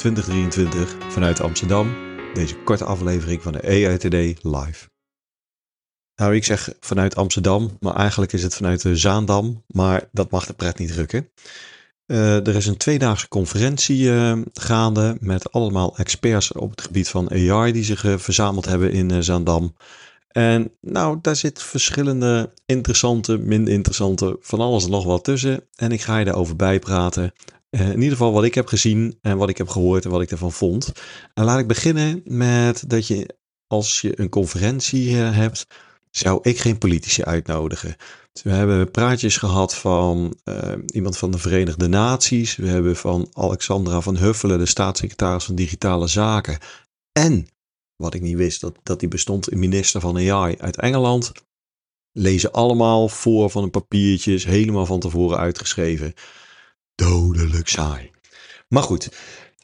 2023 vanuit Amsterdam. Deze korte aflevering van de Today live. Nou, ik zeg vanuit Amsterdam, maar eigenlijk is het vanuit Zaandam. Maar dat mag de pret niet drukken. Uh, er is een tweedaagse conferentie uh, gaande met allemaal experts op het gebied van AI die zich uh, verzameld hebben in Zaandam. En nou, daar zit verschillende interessante, minder interessante, van alles en nog wat tussen. En ik ga je daarover bijpraten. Uh, in ieder geval wat ik heb gezien en wat ik heb gehoord en wat ik ervan vond. En laat ik beginnen met dat je, als je een conferentie uh, hebt, zou ik geen politici uitnodigen. Dus we hebben praatjes gehad van uh, iemand van de Verenigde Naties. We hebben van Alexandra van Huffelen, de staatssecretaris van Digitale Zaken. En, wat ik niet wist, dat, dat die bestond, een minister van AI uit Engeland. Lezen allemaal voor van een papiertjes, helemaal van tevoren uitgeschreven dodelijk saai. Maar goed,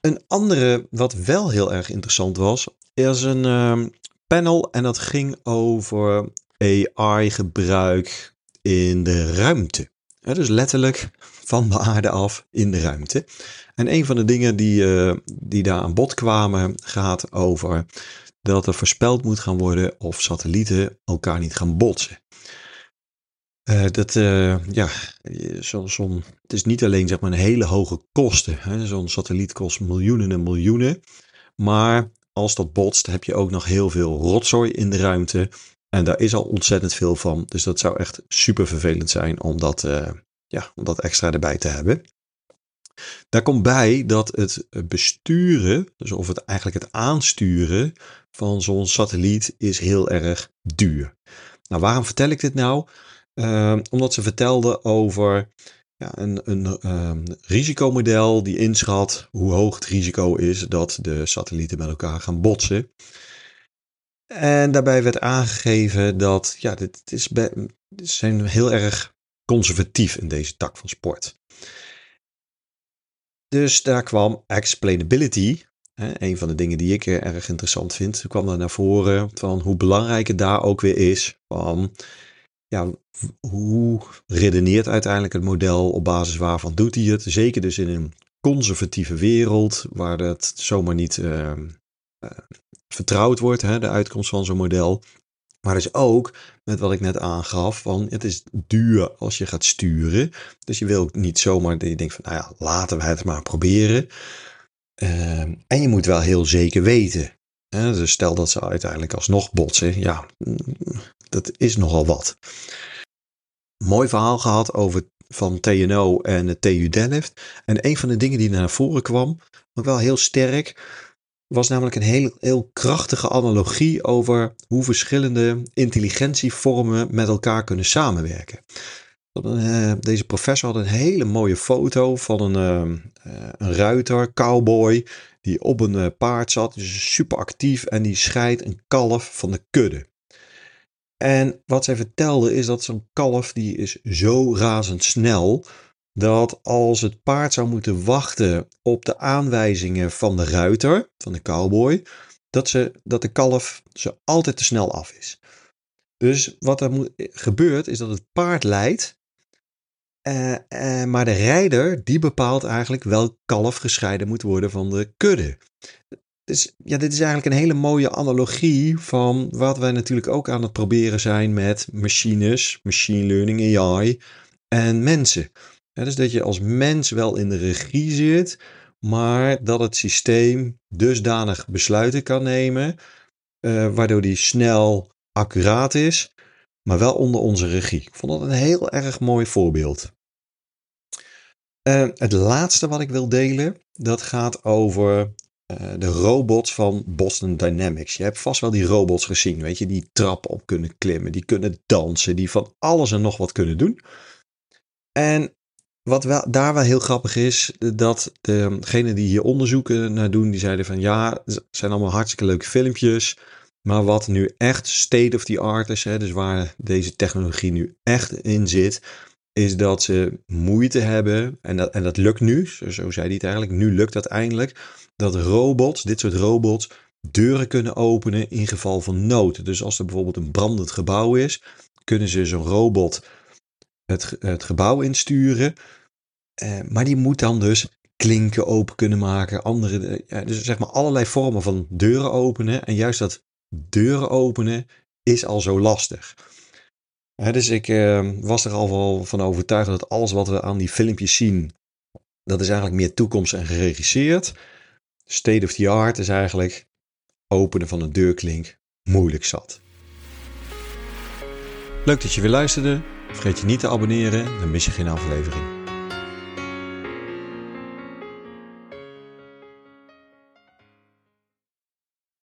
een andere wat wel heel erg interessant was, is een uh, panel en dat ging over AI-gebruik in de ruimte. Ja, dus letterlijk van de aarde af in de ruimte. En een van de dingen die, uh, die daar aan bod kwamen gaat over dat er voorspeld moet gaan worden of satellieten elkaar niet gaan botsen. Uh, dat, uh, ja, zo'n, zo het is niet alleen zeg maar een hele hoge kosten. Zo'n satelliet kost miljoenen en miljoenen. Maar als dat botst, heb je ook nog heel veel rotzooi in de ruimte. En daar is al ontzettend veel van. Dus dat zou echt super vervelend zijn om dat, uh, ja, om dat extra erbij te hebben. Daar komt bij dat het besturen, dus of het eigenlijk het aansturen van zo'n satelliet is heel erg duur. Nou, waarom vertel ik dit nou? Uh, omdat ze vertelde over ja, een, een um, risicomodel die inschat hoe hoog het risico is dat de satellieten met elkaar gaan botsen. En daarbij werd aangegeven dat ja, dit, is dit zijn heel erg conservatief in deze tak van sport. Dus daar kwam explainability, hè, een van de dingen die ik erg interessant vind, kwam daar naar voren van hoe belangrijk het daar ook weer is van ja, hoe redeneert uiteindelijk het model? Op basis waarvan doet hij het? Zeker dus in een conservatieve wereld, waar dat zomaar niet uh, uh, vertrouwd wordt, hè, de uitkomst van zo'n model. Maar dus ook met wat ik net aangaf, van het is duur als je gaat sturen. Dus je wil niet zomaar dat je denkt van, nou ja, laten we het maar proberen. Uh, en je moet wel heel zeker weten. Dus stel dat ze uiteindelijk alsnog botsen, ja, dat is nogal wat. Mooi verhaal gehad over van TNO en TU Delft. En een van de dingen die naar voren kwam, ook wel heel sterk, was namelijk een heel, heel krachtige analogie over hoe verschillende intelligentievormen met elkaar kunnen samenwerken. Eh, deze professor had een hele mooie foto van een, uh, een ruiter, cowboy, die op een paard zat, dus super actief en die scheidt een kalf van de kudde. En wat zij vertelde is dat zo'n kalf die is zo razendsnel dat als het paard zou moeten wachten op de aanwijzingen van de ruiter, van de cowboy, dat, ze, dat de kalf ze altijd te snel af is. Dus wat er moet, gebeurt is dat het paard leidt, uh, uh, maar de rijder die bepaalt eigenlijk welk kalf gescheiden moet worden van de kudde. Dus ja, dit is eigenlijk een hele mooie analogie van wat wij natuurlijk ook aan het proberen zijn met machines, machine learning, AI en mensen. dus dat je als mens wel in de regie zit, maar dat het systeem dusdanig besluiten kan nemen, uh, waardoor die snel accuraat is, maar wel onder onze regie. Ik vond dat een heel erg mooi voorbeeld. Uh, het laatste wat ik wil delen, dat gaat over uh, de robots van Boston Dynamics. Je hebt vast wel die robots gezien, weet je, die trappen op kunnen klimmen, die kunnen dansen, die van alles en nog wat kunnen doen. En wat daar wel heel grappig is, dat degenen die hier onderzoeken naar doen, die zeiden van ja, het zijn allemaal hartstikke leuke filmpjes. Maar wat nu echt state of the art is, hè, dus waar deze technologie nu echt in zit, is dat ze moeite hebben, en dat, en dat lukt nu, zo, zei hij het eigenlijk, nu lukt dat eindelijk, dat robots, dit soort robots, deuren kunnen openen in geval van nood. Dus als er bijvoorbeeld een brandend gebouw is, kunnen ze zo'n robot het, het gebouw insturen. Eh, maar die moet dan dus klinken open kunnen maken. Andere, ja, dus zeg maar allerlei vormen van deuren openen. En juist dat deuren openen is al zo lastig. Dus ik eh, was er al wel van overtuigd dat alles wat we aan die filmpjes zien, dat is eigenlijk meer toekomst en geregisseerd. State of the art is eigenlijk openen van een deurklink moeilijk zat. Leuk dat je weer luisterde. Vergeet je niet te abonneren, dan mis je geen aflevering.